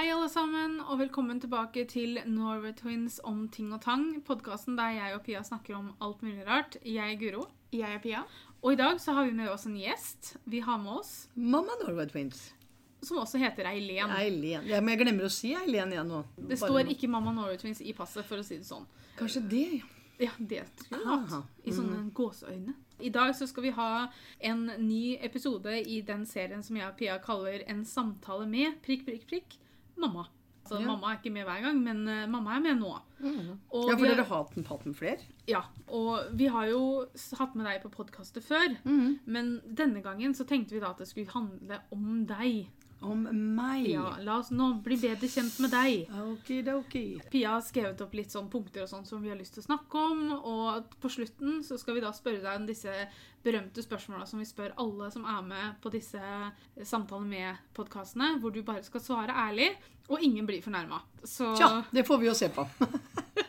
Hei, alle sammen, og velkommen tilbake til Norway Twins om ting og tang. Podkasten der jeg og Pia snakker om alt mulig rart. Jeg er Guro. Jeg er Pia. Og i dag så har vi med oss en gjest. Vi har med oss Mamma Norway Twins. som også heter Eileen. Eileen. Ja, men jeg glemmer å si Eileen igjen nå. Det Bare står nå. ikke Mamma Norway Twins i passet, for å si det sånn. Kanskje det, ja. Ja, det skulle jeg hatt. I sånne gåseøyne. I dag så skal vi ha en ny episode i den serien som jeg og Pia kaller En samtale med prikk, prikk, prikk mamma. Så Ja. Mamma er ikke med hver gang, men uh, mamma er med nå. Og Ja, for dere har hatt en med flere? Ja, og vi har jo hatt med deg på podkastet før. Men denne gangen så tenkte vi da at det skulle handle om deg. Om meg? Ja, La oss nå bli bedre kjent med deg. Okidoki. Pia har skrevet opp litt sånn punkter og sånn som vi har lyst til å snakke om. Og på slutten så skal vi da spørre deg om disse berømte spørsmåla som vi spør alle som er med på disse samtalene med podkastene, hvor du bare skal svare ærlig, og ingen blir fornærma. Så Tja, det får vi jo se på.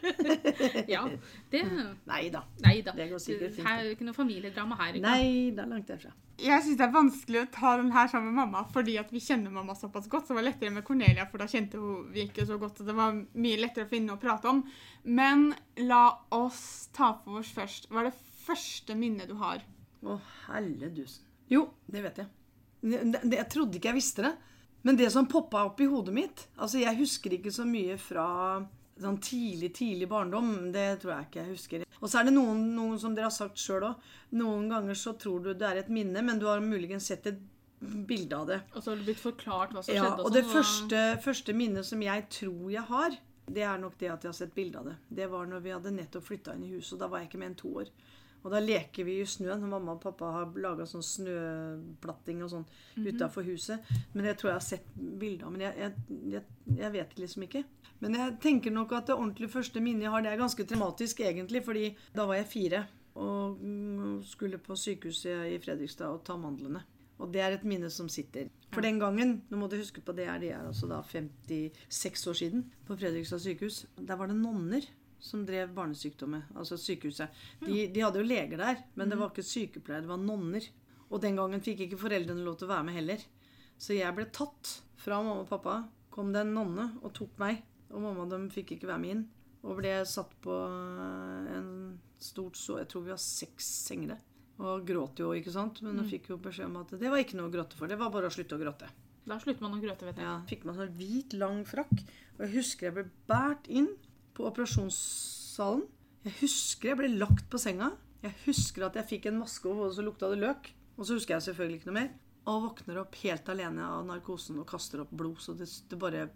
ja. Det Nei da. Det går sikkert fint. Her er jo ikke noe familiedrama her. Ikke? Nei, det er langt derfra. Jeg syns det er vanskelig å ta den her sammen med mamma fordi at vi kjenner mamma såpass godt. Så det var lettere med Cornelia, for da kjente hun vi ikke så godt. Og det var mye lettere å finne noe å prate om. Men la oss ta for oss først. Hva er det første minnet du har? Å, helle dusen. Jo, det vet jeg. Det, det, jeg trodde ikke jeg visste det. Men det som poppa opp i hodet mitt Altså, jeg husker ikke så mye fra sånn tidlig, tidlig barndom. Det tror jeg ikke jeg husker. Og så er det noen, noen som dere har sagt sjøl òg. Noen ganger så tror du det er et minne, men du har muligens sett et bilde av det. Og så har det blitt forklart hva som Ja, skjedde. og det sånn, første, første minnet som jeg tror jeg har, det er nok det at jeg har sett bilde av det. Det var når vi hadde nettopp flytta inn i huset, og da var jeg ikke mer enn to år. Og da leker vi i snøen. Mamma og pappa har laga sånn snøplatting og sånn Mhm. utafor huset. Men det tror jeg har sett bilder av. Men jeg, jeg, jeg, jeg vet liksom ikke. Men jeg tenker nok at det ordentlig første minnet jeg har, det er ganske traumatisk egentlig. fordi da var jeg fire og mm, skulle på sykehuset i Fredrikstad og ta mandlene. Og det er et minne som sitter. For den gangen, nå må du huske på det, er det er altså da 56 år siden, på Fredrikstad sykehus. Der var det nonner som drev barnesykdommer, altså sykehuset. De, de hadde jo leger der, men det var ikke sykepleiere, det var nonner. Og den gangen fikk ikke foreldrene lov til å være med heller. Så jeg ble tatt fra mamma og pappa. Kom det en nonne og tok meg. Og mamma og dem fikk ikke være med inn. Og ble satt på en stort så Jeg tror vi har seks sengere. Og gråt jo, ikke sant. Men hun fikk jo beskjed om at det var ikke noe å gråte for. Det var bare å slutte å gråte. Da slutter man å gråte, vet jeg. Ja, fikk meg sånn hvit, lang frakk. Og jeg husker jeg ble båret inn på operasjonssalen. Jeg husker jeg ble lagt på senga. Jeg husker at jeg fikk en maske over hodet, så lukta det løk. Og så husker jeg selvfølgelig ikke noe mer. Og våkner opp helt alene av narkosen og kaster opp blod. Så det, det bare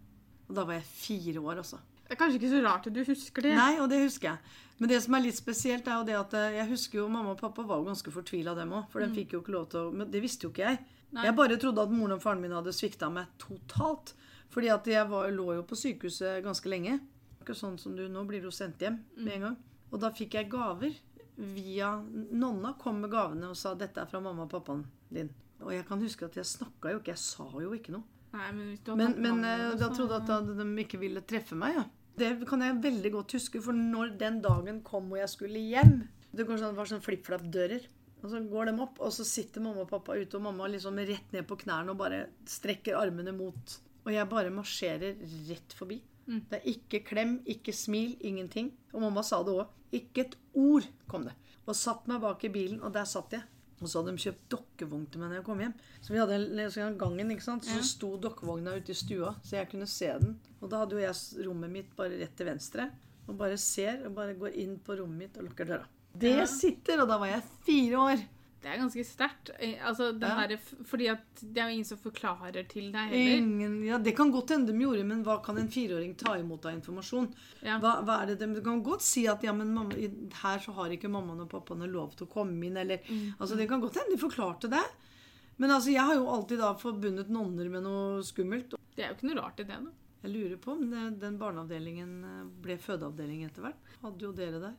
Og da var jeg fire år, altså. Det er kanskje ikke så rart at du husker det. Nei, og det husker jeg. Men det som er litt spesielt, er jo det at eh, jeg husker jo mamma og pappa var jo ganske fortvila, dem òg. For de fikk jo ikke lov til å Men det visste jo ikke jeg. Nei. Jeg bare trodde at moren og faren min hadde svikta meg totalt. Fordi at jeg var, lå jo på sykehuset ganske lenge. Ikke sånn som du, Nå blir du sendt hjem med en gang. Og da fikk jeg gaver via Nonna kom med gavene og sa 'dette er fra mamma og pappaen din'. Og jeg kan huske at jeg snakka jo ikke. Jeg sa jo ikke noe. Nei, men Men, men navnet, eh, da trodde jeg at de ikke ville treffe meg. Ja. Det kan jeg veldig godt huske, for når den dagen kom og jeg skulle hjem Det sånn, det var sånn flipp-flapp-dører. Og så går de opp, og så sitter mamma og pappa ute, og mamma liksom rett ned på knærne og bare strekker armene mot. Og jeg bare marsjerer rett forbi. Det er ikke klem, ikke smil, ingenting. Og mamma sa det òg. Ikke et ord kom det. Og satt meg bak i bilen, og der satt jeg. Og så hadde de kjøpt dokkevogn til meg når jeg kom hjem. Så vi hadde en- gangen, ikke sant? Så sto dokkevogna ute i stua, så jeg kunne se den. Og da hadde jo jeg rommet mitt bare rett til venstre. Og bare ser, og bare går inn på rommet mitt og lukker døra. Det Ja. sitter! Og da var jeg fire år. Det er ganske sterkt. Eh, Altså, Ja. fordi at det er jo ingen som forklarer til deg heller. Ingen, ja, Det kan godt hende de gjorde, men hva kan en fireåring ta imot av informasjon? Ja. Hva, hva er det de, kan godt si at ja, men mamma, her så har ikke mammaen og pappaen lov til å komme inn, eller altså Det kan godt hende de forklarte det. Men altså, jeg har jo alltid da forbundet nonner med noe skummelt. Det er jo ikke noe rart i det. da. Jeg lurer på om den barneavdelingen eh, ble fødeavdeling etter hvert. Hadde jo dere der?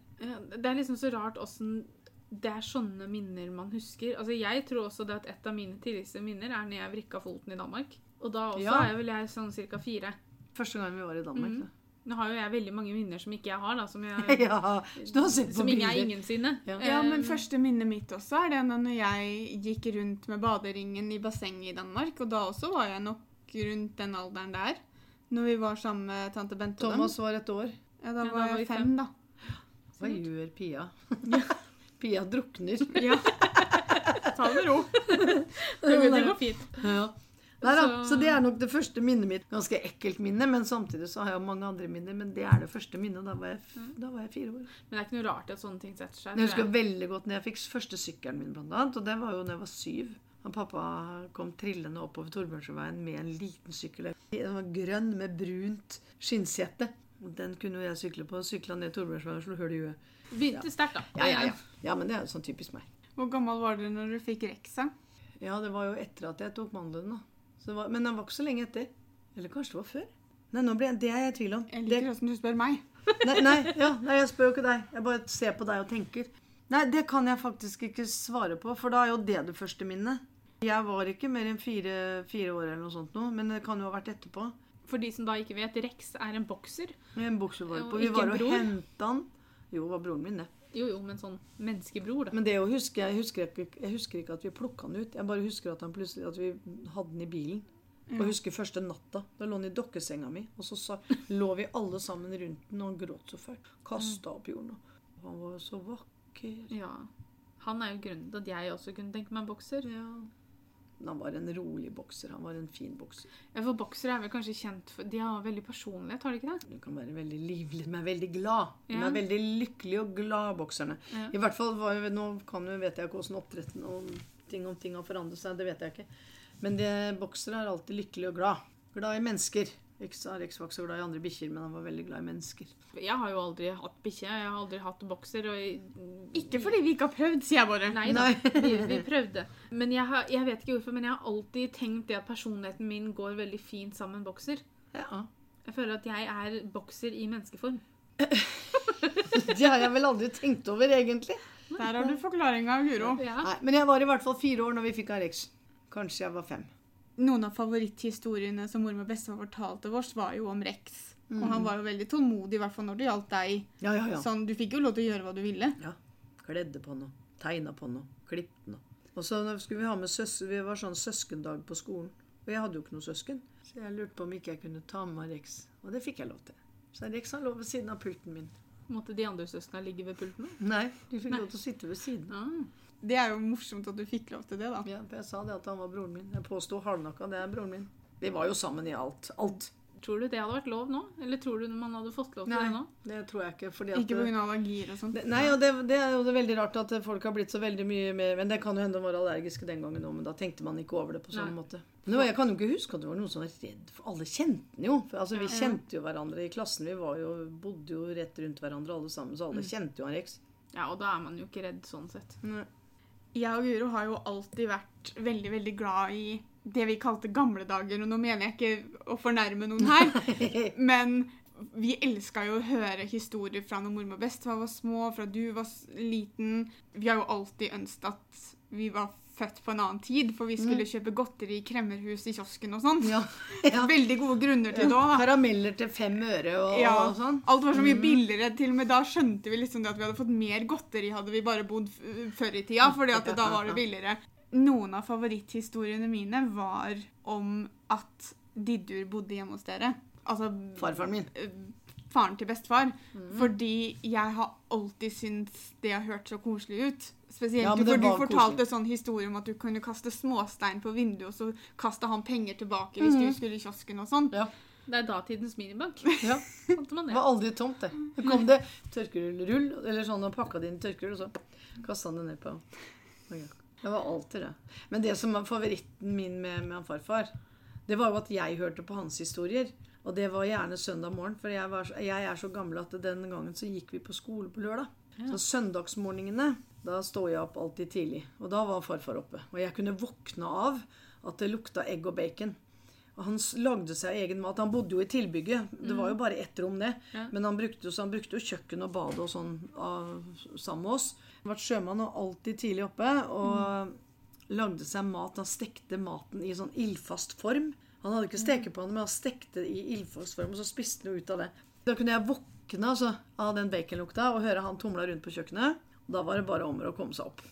Det er liksom så rart åssen det er sånne minner man husker. Altså, Jeg tror også det at et av mine tidligste minner er når jeg vrikka foten i Danmark. Og da også Ja. er vel jeg sånn ca. fire. Første gang vi var i Danmark. Mm. da. Nå har jo jeg veldig mange minner som ikke jeg har, da. Som, jeg, ja, har som ingen er bilder. ingen sine. Ja. Ja, men Eh, første minnet mitt også er det når jeg gikk rundt med baderingen i bassenget i Danmark. Og da også var jeg nok rundt den alderen der. Når vi var sammen med tante Bente og dem. Thomas var et år. Ja, da Ja, da var var jeg fem, fem. da. Hva gjør Pia? Pia drukner. Ja. Ta det med ro. Det det går fint. Ja. Neida, Så- så det er nok det første minnet mitt. Ganske ekkelt minne, men samtidig så har jeg mange andre minner. Men det er det første minnet. Da var jeg, da var jeg fire år. Men det er ikke noe rart at sånne ting setter seg. Jeg husker veldig godt når jeg fikk første sykkelen min, blant annet. Og det var jo da jeg var syv. Og pappa kom trillende oppover Torbjørnsveien med en liten sykkel. Den var grønn med brunt skinnsete. Den kunne jo jeg sykle på. Sykla ned Torbjørnsveien og slo hull i huet. Begynte sterkt, da. Ja, ja, ja. ja, men det er jo sånn typisk meg. Hvor gammel var du når du fikk Rexa? Ja, det var jo etter at jeg tok mandelen, da. Så det var, men den var ikke så lenge etter. Eller kanskje det var før? Nei, nå ble jeg, det er jeg i tvil om. Jeg liker åssen du spør meg. nei, nei, ja, nei, jeg spør jo ikke deg. Jeg bare ser på deg og tenker. Nei, det kan jeg faktisk ikke svare på, for da er jo det det første minnet. Jeg var ikke mer enn fire, fire år eller noe sånt nå, men det kan jo ha vært etterpå. For de som da ikke vet, Rex er en bokser. En bokser var Jo, på. Vi var og henta den. Jo, var broren min, det. Jo, jo, men sånn menneskebror, da. Men det å huske, jeg husker, ikke, jeg husker ikke at vi plukka han ut. Jeg bare husker at, han plutselig, at vi hadde den i bilen. Og jeg husker første natta. Da lå han i dokkesenga mi. Og så sa, lå vi alle sammen rundt den, og han gråt så fælt. Kasta opp jorden. Og han var så vakker. Ja. Han er jo grunnen til at jeg også kunne tenke meg en bokser. Ja. Men han var en rolig bokser. Han var en fin bokser. Ja, for boksere er vel kanskje kjent for De har veldig personlighet, har de ikke det? Du kan være veldig livlig, men veldig glad. De er veldig lykkelige og glad, bokserne. Ja. I hvert fall, Nå kan jo, vet jeg ikke hvordan oppdretten og ting om ting har forandret seg. Det vet jeg ikke. Men det, boksere er alltid lykkelige og glad. Glad i mennesker. Rex Rex var ikke så glad i andre bikkjer, men han var veldig glad i mennesker. Jeg har jo aldri hatt bikkje. Jeg har aldri hatt bokser. Og Ikke fordi vi ikke har prøvd, sier jeg bare. Nei da, Nei. vi, vi prøvde. Men jeg, har, jeg vet ikke hvorfor, men jeg har alltid tenkt det at personligheten min går veldig fint sammen med bokser. Ja. Jeg føler at jeg er bokser i menneskeform. Det har jeg vel aldri tenkt over, egentlig. Der har du forklaringa, Guro. Ja. Nei, Men jeg var i hvert fall fire år når vi fikk Arex. Kanskje jeg var fem. Noen av favoritthistoriene som mormor og bestefar fortalte oss, var jo om Rex. Og han var jo veldig tålmodig, i hvert fall når det gjaldt deg. Ja, ja, ja. Sånn, Du fikk jo lov til å gjøre hva du ville. ja. Kledde på noe. Tegna på noe. Klippet noe. Og så skulle vi ha med søs Vi var sånn søskendag på skolen. Og jeg hadde jo ikke noe søsken. Så jeg lurte på om ikke jeg kunne ta med meg Rex. Og det fikk jeg lov til. Så Rex han lå ved siden av pulten min. Måtte de andre søsknene ligge ved pulten? Nei, de fikk lov til å sitte ved siden. Ah. Det er jo morsomt at du fikk lov til det, da. Ja, for jeg sa det at han var broren min. Jeg påsto hardnakka. Det er broren min. Vi var jo sammen i alt. Alt. Tror du det hadde vært lov nå? Eller tror du man hadde fått lov til Nei, det nå? det tror jeg ikke. Fordi at Ikke pga. allergier og sånt? Nei, og det, det er jo veldig rart at folk har blitt så veldig mye mer Men det kan jo hende de var allergiske den gangen òg, men da tenkte man ikke over det på sånn Nei. måte. Nå, jeg kan jo ikke huske at det var noen som var redd for Alle kjente den jo. For, altså, vi kjente jo hverandre i klassen. Vi var jo, bodde jo rett rundt hverandre alle sammen, så alle kjente jo han Rex. Ja, og da er man jo ikke redd sånn sett. Jeg og Guro har jo alltid vært veldig, veldig glad i det vi kalte gamle dager. Og nå mener jeg ikke å fornærme noen her, men vi elska jo å høre historier fra når mormor og bestefar var små, fra du var liten. Vi har jo alltid ønsket at vi var født på en annen tid, for vi skulle kjøpe godteri i kremmerhus i kiosken og sånn. Ja. ja. Veldig gode grunner til det òg. Karameller til fem øre og, Ja, og sånn. alt var så mye billigere. Til og med da skjønte vi liksom at vi hadde fått mer godteri hadde vi bare bodd før i tida, fordi at da var det billigere. Noen av favoritthistoriene mine var om at Diddur bodde hjemme hos dere. Altså Farfaren min. Faren til bestefar. Fordi jeg har alltid syntes det har hørt så koselig ut. Spesielt Ja, men du, for du fortalte koselig. sånn historie om at du kunne kaste småstein på vinduet, og så kasta han penger tilbake hvis du skulle i kiosken og sånn. Ja. Det er datidens minibank. ja. Man Det det. var aldri tomt, det. Så kom det tørkerull, eller sånn, og pakka det inn i tørkerull, og så kasta han det ned på Det var alltid det. Men det som var favoritten min med, med han farfar, det var jo at jeg hørte på hans historier. Og det var gjerne søndag morgen, for jeg, var, jeg er så gammel at den gangen så gikk vi på skole på lørdag. Så søndagsmorgenene, da står jeg opp alltid tidlig. Og da var farfar oppe. Og jeg kunne våkne av at det lukta egg og bacon. Og han lagde seg egen mat. Han bodde jo i tilbygget. Det var jo bare ett rom, det. Ja. Men han brukte, han brukte jo kjøkken og bad og sånn av, sammen med oss. Han har vært sjømann og alltid tidlig oppe. Og lagde seg mat. Han stekte maten i sånn ildfast form. Han hadde ikke stekepanne, men han stekte det i ildfastform, og så spiste han ut av det. Da kunne jeg våkne altså, av den baconlukta og høre han tumla rundt på kjøkkenet. Og da var det bare om å komme seg opp.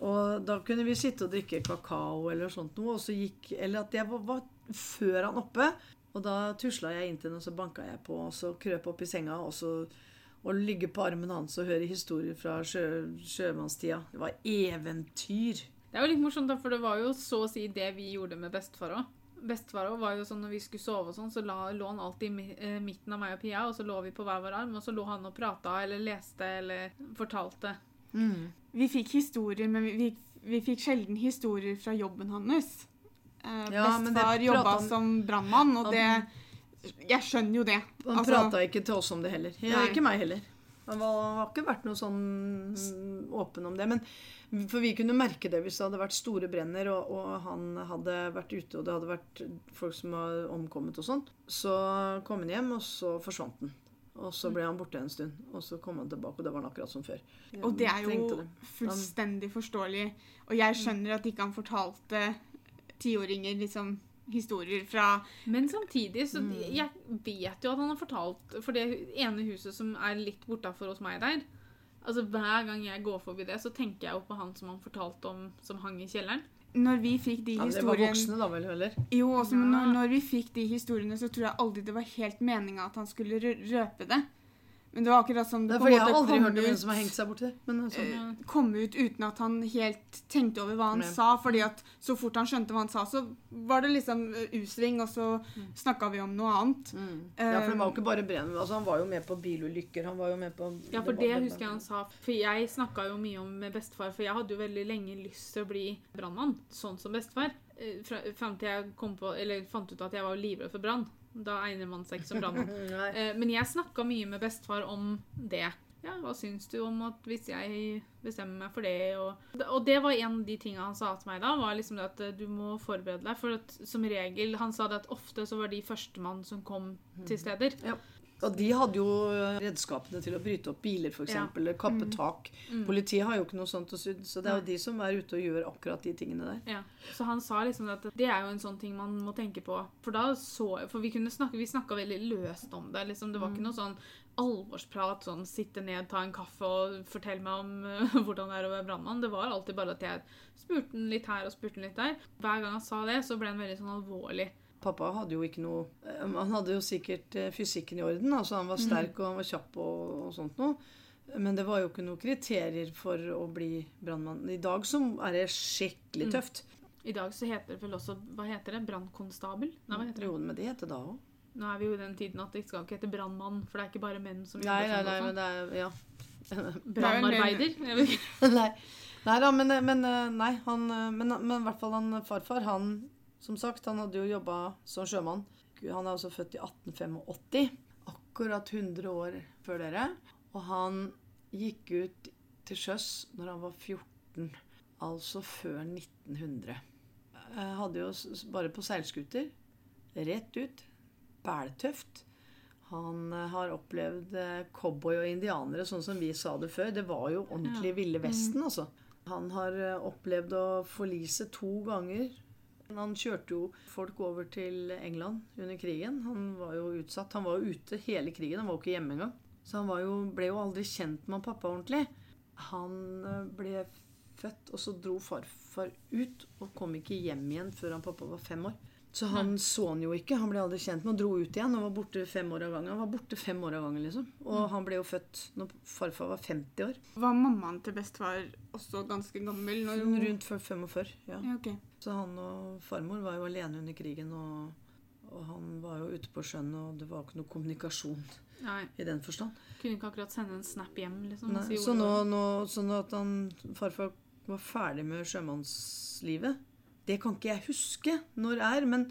Og da kunne vi sitte og drikke kakao eller sånt noe, og så gikk Eller at jeg var, var før han oppe. Og da tusla jeg inn til henne, og så banka jeg på, og så krøp opp i senga, og så og ligge på armen hans og høre historier fra sjø, sjømannstida. Det var eventyr. Det er jo litt morsomt, da, for det var jo så å si det vi gjorde med bestefar òg. Bestefar var jo sånn når vi skulle sove, og sånn, så la, lå han alltid i eh, midten av meg og Pia, og så lå vi på hver vår arm, og så lå han og prata eller leste eller fortalte. Vi fikk historier, men vi, vi, vi fikk sjelden historier fra jobben hans. Eh, Ja, Bestefar jobba han- som brannmann, og det Jeg skjønner jo det. Han Altså, prata ikke til oss om det heller. Ja, ikke meg heller. Han var, har ikke vært noe sånn åpen om det. Men for vi kunne merke det hvis det hadde vært store brenner, og, og han hadde vært ute, og det hadde vært folk som var omkommet og sånn. Så kom han hjem, og så forsvant han. Og så ble han borte en stund. Og så kom han tilbake, og det var han akkurat som før. Og det er jo det. fullstendig forståelig. Og jeg skjønner at ikke han fortalte tiåringer liksom historier fra Men samtidig, så jeg vet jo at han har fortalt For det ene huset som er litt bortafor hos meg der Altså Hver gang jeg går forbi det, så tenker jeg jo på han som han fortalte om, som hang i kjelleren. Når vi fikk de historiene Ja, det var voksne da vel, eller? Jo, også, men Ja. når, når vi fikk de historiene, så tror jeg aldri det var helt meninga at han skulle røpe det. Men det var akkurat som Det det jeg har aldri kom hørt om en ut, som har hengt seg borti det. Men altså, Ja. kom ut uten at han helt tenkte over hva han Nei. sa. fordi at så fort han skjønte hva han sa, så var det liksom eh, U-sving, og så snakka vi om noe annet. mm. Ja, for det var jo ikke bare Brenn. Altså, han var jo med på bilulykker. Han var jo med på Ja, for det husker jeg han sa. For jeg snakka jo mye om med bestefar, for jeg hadde jo veldig lenge lyst til å bli brannmann. Sånn som bestefar. Eh, fra- Fram til jeg kom på, eller fant ut at jeg var livredd for brann. Da egner man seg ikke som brannmann. Eh, Men jeg snakka mye med bestefar om det. Ja, hva syns du om at hvis jeg bestemmer meg for det? Og, og det var en av de tinga han sa til meg da, var liksom det at eh, du må forberede deg. For at som regel Han sa det at ofte så var de førstemann som kom til steder. Og de hadde jo redskapene til å bryte opp biler, f.eks., Ja. eller kappe tak. Politiet har jo ikke noe sånt å sy, så det er jo de som er ute og gjør akkurat de tingene der. Ja, Så han sa liksom at det er jo en sånn ting man må tenke på. For da så For vi kunne snakke, vi snakka veldig løst om det. liksom Det var ikke noe sånn alvorsprat, sånn sitte ned, ta en kaffe og fortelle meg om uh, hvordan det er å være brannmann. Det var alltid bare at jeg spurte han litt her og spurte han litt der. Hver gang han sa det, så ble han veldig sånn alvorlig. Pappa hadde jo ikke noe eh, Han hadde jo sikkert eh, fysikken i orden. altså Han var sterk og han var kjapp og, og sånt noe. Men det var jo ikke noen kriterier for å bli brannmann. I dag så er det skikkelig tøft. I dag så heter det vel også Hva heter det? Brannkonstabel? Nei, hva heter det? Jo, men det heter da òg. Nå er vi jo i den tiden at det skal ikke hete brannmann, for det er ikke bare menn som Nei, jobber nei, sånn nei, og men sånn. det er Ja. Brannarbeider? Nei. nei da, men, men Nei, han Men, men i hvert fall han farfar, han Som sagt, han hadde jo jobba som sjømann. Han er altså født i 1885. Akkurat 100 år før dere. Og han gikk ut til sjøs når han var 14. Altså før 1900. Jeg hadde jo bare på seilskuter. Rett ut. Bæltøft. Han eh, har opplevd eh, cowboy og indianere, sånn som vi sa det før. Det var jo ordentlig Ville Vesten, altså. Han har eh, opplevd å forlise to ganger. Han kjørte jo folk over til England under krigen. Han var jo utsatt. Han var jo ute hele krigen. Han var jo ikke hjemme engang. Så han jo, ble jo aldri kjent med pappa ordentlig. Han eh, ble født, og så dro farfar ut og kom ikke hjem igjen før han pappa var fem år. Så han så han jo ikke. Han ble aldri kjent med Han dro ut igjen og var borte fem år av gangen. Han var borte fem år av gangen, liksom. Og han ble jo født når farfar var 50 år. Var mammaen til bestefar også ganske gammel? Når hun... Rundt 45. Ja. Ja, okay. Så han og farmor var jo alene under krigen, og, og han var jo ute på sjøen, og det var ikke noe kommunikasjon Nei, i den forstand. kunne ikke akkurat sende en snap hjem, liksom. Nei, så nå, nå, sånn at han, farfar var ferdig med sjømannslivet, det kan ikke jeg huske når det er, men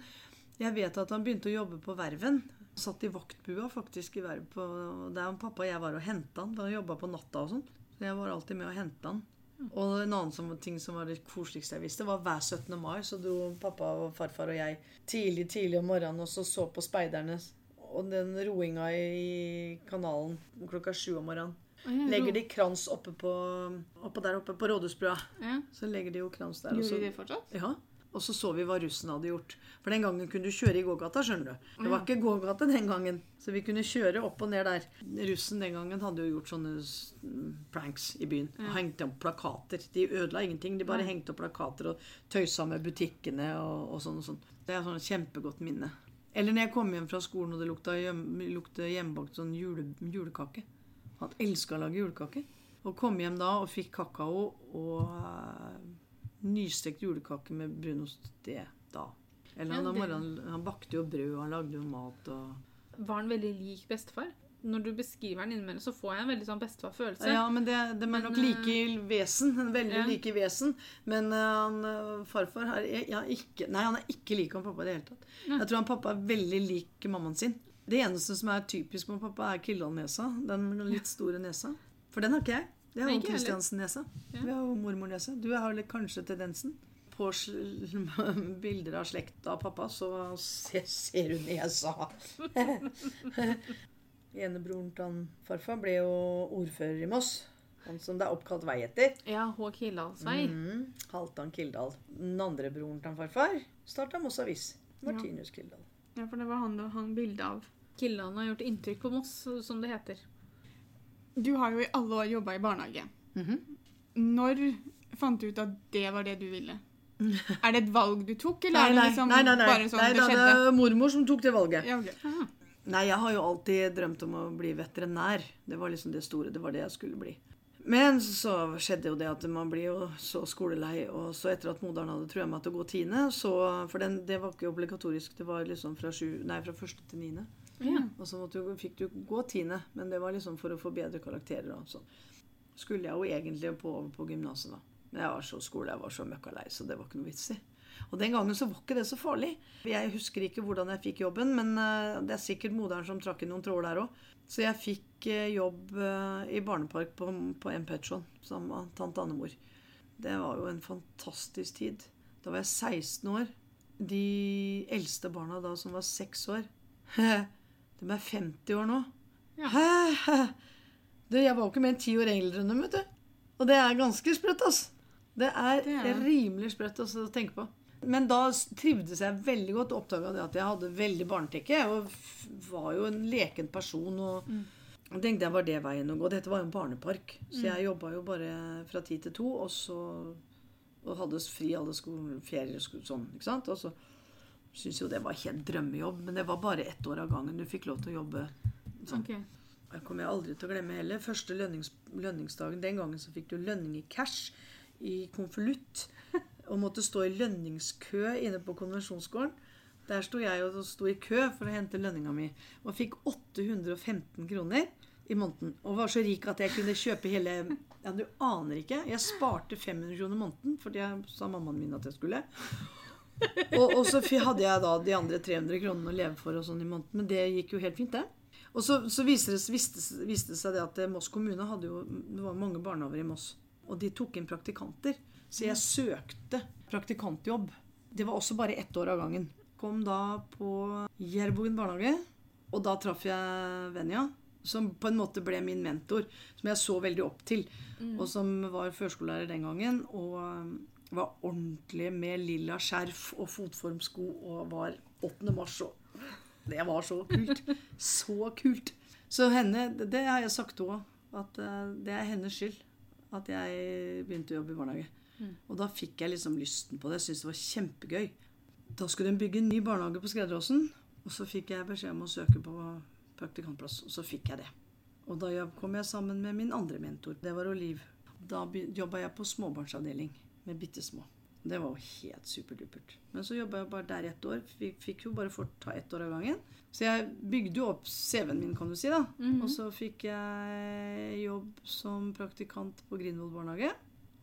jeg vet at han begynte å jobbe på verven. Satt i vaktbua faktisk i verv på, der pappa og jeg var og henta han, han jobba på natta og sånn. Så jeg var alltid med og henta han. Og en annen som, ting som var det koseligste jeg visste, var hver 17. mai så dro pappa og farfar og jeg tidlig tidlig om morgenen og så så på speiderne og den roinga i kanalen klokka sju om morgenen. Ja, Legger de krans oppe, på, oppe der oppe på Rådhusbrua. ja. Så legger de jo krans der. Gjorde de det fortsatt? ja, og så så vi hva russen hadde gjort. For den gangen kunne du kjøre i gågata, skjønner du. Det var ikke gågate den gangen. Så vi kunne kjøre opp og ned der. Russen den gangen hadde jo gjort sånne mm, pranks i byen. Og Hengte opp plakater. De ødela ingenting. De bare hengte opp plakater og tøysa med butikkene og, og sånn og sånn. Det er sånn kjempegodt minne. Eller når jeg kom hjem fra skolen og det lukta, hjem, hjemmebakt sånn jule, julekake. Han elska å lage julekake. Og kom hjem da og fikk kakao og uh, nystekt julekake med brunost. Det da. Eller han, det- han bakte jo brød, han lagde jo mat og Var han veldig lik bestefar? Når du beskriver han innimellom, så får jeg en veldig sånn bestefar-følelse. Ja, men det, de er nok like i vesen. en Veldig ja. like i vesen. Men uh, han, eh, farfar her er, ja, ikke, Nei, han er ikke lik han pappa i det hele tatt. Ja. Jeg tror han pappa er veldig lik mammaen sin. Det eneste som er typisk med pappa, er Kildahl-nesa. Den litt store nesa. For den har ikke jeg. Det har jo. Kristiansen-nesa. Ja. Vi har jo mormor-nese. Du har vel kanskje tendensen. På bilder av slekt av pappa, så se- ser du nesa. Enebroren til han farfar ble jo ordfører i Moss. Han som det er oppkalt vei etter. Ja, H. Kildahlsvei. Mm, Halvdan Kildahl. Den andre broren til han farfar starta Moss Avis. Martinus Kildahl. Ja, for det var han det hang bilde av. Killene har gjort inntrykk på Moss, som det heter. Du har jo i alle år jobba i barnehage. Mhm. Når fant du ut at det var det du ville? Er det et valg du tok, eller Nei, er det liksom nei, nei, nei. bare sånn nei det Nei, det skjedde? er mormor som tok det valget. Ja, okay. Nei, jeg har jo alltid drømt om å bli veterinær. Det var liksom det store. Det var det jeg skulle bli. Men så skjedde jo det at man blir jo så skolelei, og så etter at moderen hadde trua meg til å gå tiende, så For den, det var ikke obligatorisk. Det var liksom fra, sju, nei, fra første til niende. Ja. Og så måtte du, fikk du gå tiende, men det var liksom for å få bedre karakterer. Og sånn. Skulle jeg jo egentlig på, over på gymnaset, da. Men jeg var så skole, jeg var så møkkalei, så det var ikke noe vits i. Og den gangen så var ikke det så farlig. Jeg husker ikke hvordan jeg fikk jobben, men eh, det er sikkert moderen som trakk i noen tråder der òg. Så jeg fikk eh, jobb eh, i barnepark på, på M. Petron sammen med tante Annemor. Det var jo en fantastisk tid. Da var jeg 16 år. De eldste barna da som var 6 år De er 50 år nå. Ja. Du, jeg var jo ikke mer enn 10 år eldre enn dem, vet du. Og det er ganske sprøtt, altså. Det er, Det er rimelig sprøtt å tenke på. Men da trivdes jeg veldig godt og oppdaga det at jeg hadde veldig barnetekke. Og var jo en leken person. Og mm. tenkte jeg var det veien å gå. Dette var jo en barnepark. Så jeg jobba jo bare fra ti til to, og så og hadde fri alle ferier og sånn, ikke sant. Og så syntes jo det var helt drømmejobb, men det var bare ett år av gangen du fikk lov til å jobbe sånn. Okay. Det kommer jeg aldri til å glemme heller. Første lønnings, lønningsdagen Den gangen så fikk du lønning i cash i konvolutt. Og måtte stå i lønningskø inne på konvensjonsgården. Der sto jeg og sto i kø for å hente lønninga mi. Og fikk 815 kroner i måneden. Og var så rik at jeg kunne kjøpe hele Ja, du aner ikke. Jeg sparte 500 kroner i måneden fordi jeg sa mammaen min at jeg skulle. Og, og så hadde jeg da de andre 300 kronene å leve for og sånn i måneden. Men det gikk jo helt fint, det. Og så, så viste, det, viste, viste det seg det at Moss kommune hadde jo Det var mange barnehager i Moss. Og de tok inn praktikanter. Så jeg søkte praktikantjobb. Det var også bare ett år av gangen. Kom da på Jærbogen barnehage, og da traff jeg Venja. Som på en måte ble min mentor, som jeg så veldig opp til. Og som var førskolelærer den gangen. Og um, var ordentlig med lilla skjerf og fotformsko og var 8. mars. Og det var så kult. Så kult. Så henne, det- har jeg sagt òg, at eh, det er hennes skyld at jeg begynte å jobbe i barnehage. Og da fikk jeg liksom lysten på det. Jeg syntes det var kjempegøy. Da skulle de bygge en ny barnehage på Skredderåsen. Og så fikk jeg beskjed om å søke på praktikantplass, og så fikk jeg det. Og da kom jeg sammen med min andre mentor. Det var Oliv. Da jobba jeg på småbarnsavdeling med bitte små. Det var jo helt superdupert. Men så jobba jeg bare der i ett år. Vi fikk jo bare fort ta ett år av gangen. Så jeg bygde jo opp CV-en min, kan du si. da. Og så fikk jeg jobb som praktikant på Grindvoll barnehage.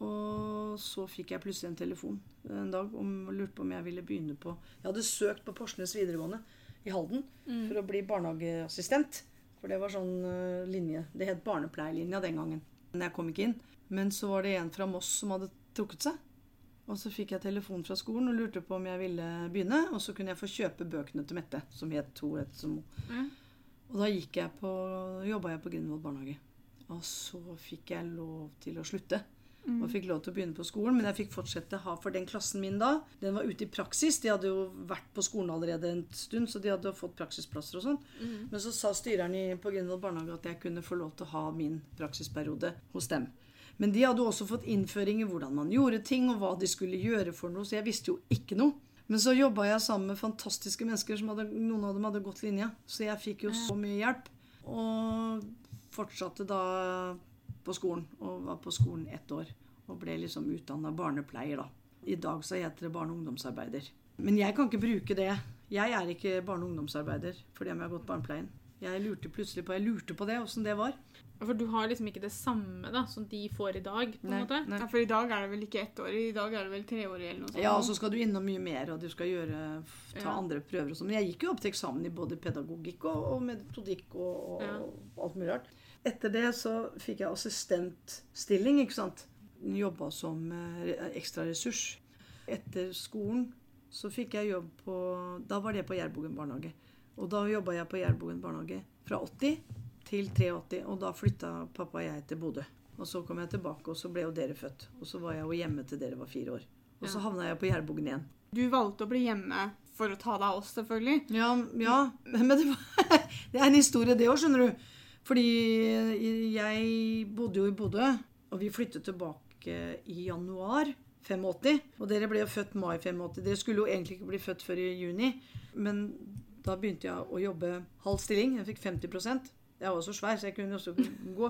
Og så fikk jeg plutselig en telefon en dag om lurte på om jeg ville begynne på Jeg hadde søkt på Porsnes videregående i Halden for å bli barnehageassistent. For det var sånn eh, linje. Det het barnepleierlinja den gangen. Men jeg kom ikke inn. Men så var det en fra Moss som hadde trukket seg. Og så fikk jeg telefon fra skolen og lurte på om jeg ville begynne. Og så kunne jeg få kjøpe bøkene til Mette, som het to etter som mm. Og da gikk jeg på, jobba jeg på Grindvoll barnehage. Og så fikk jeg lov til å slutte. Og fikk lov til å begynne på skolen, men jeg fikk fortsette ha for den klassen min da. Den var ute i praksis. De hadde jo vært på skolen allerede en stund, så de hadde fått praksisplasser og sånn. Men så sa styreren på Grindvoll barnehage at jeg kunne få lov til å ha min praksisperiode hos dem. Men de hadde også fått innføring i hvordan man gjorde ting, og hva de skulle gjøre for noe, så jeg visste jo ikke noe. Men så jobba jeg sammen med fantastiske mennesker. som hadde, Noen av dem hadde gått linja. Så jeg fikk jo så mye hjelp. Og fortsatte da på skolen. Og var på skolen ett år. Og ble liksom utdanna barnepleier, da. I dag så heter det barne- og ungdomsarbeider. Men jeg kan ikke bruke det. Jeg er ikke barne- og ungdomsarbeider fordi om jeg har gått barnepleien. Jeg lurte plutselig på, jeg lurte på det, åssen det var. For du har liksom ikke det samme da, som de får i dag, på en måte? nei. Ja, for i dag er det vel ikke ett år, i dag er det vel treårig eller noe sånt. Ja, og så skal du innom mye mer, og du skal gjøre, ta Ja. andre prøver og sånn. Men jeg gikk jo opp til eksamen i både pedagogikk og, og metodikk og, og Ja. alt mulig rart. Etter det så fikk jeg assistentstilling, ikke sant. Jobba som ekstra ressurs. Etter skolen så fikk jeg jobb på Da var det på Jærbogen barnehage. Og da jobba jeg på Jærbogen barnehage fra 80 til 83, og da flytta pappa og jeg til Bodø. Og så kom jeg tilbake, og så ble jo dere født. Og så var jeg jo hjemme til dere var fire år. Og så Ja. havna jeg på Jærbogen igjen. Du valgte å bli hjemme for å ta deg av oss, selvfølgelig. Ja, ja. men det, var, det er en historie, det òg, skjønner du. Fordi jeg bodde jo i Bodø, og vi flyttet tilbake i januar 85. Og dere ble jo født mai 85. Dere skulle jo egentlig ikke bli født før i juni. Men da begynte jeg å jobbe halv stilling. Jeg fikk 50 Jeg var så svær, så jeg kunne også gå.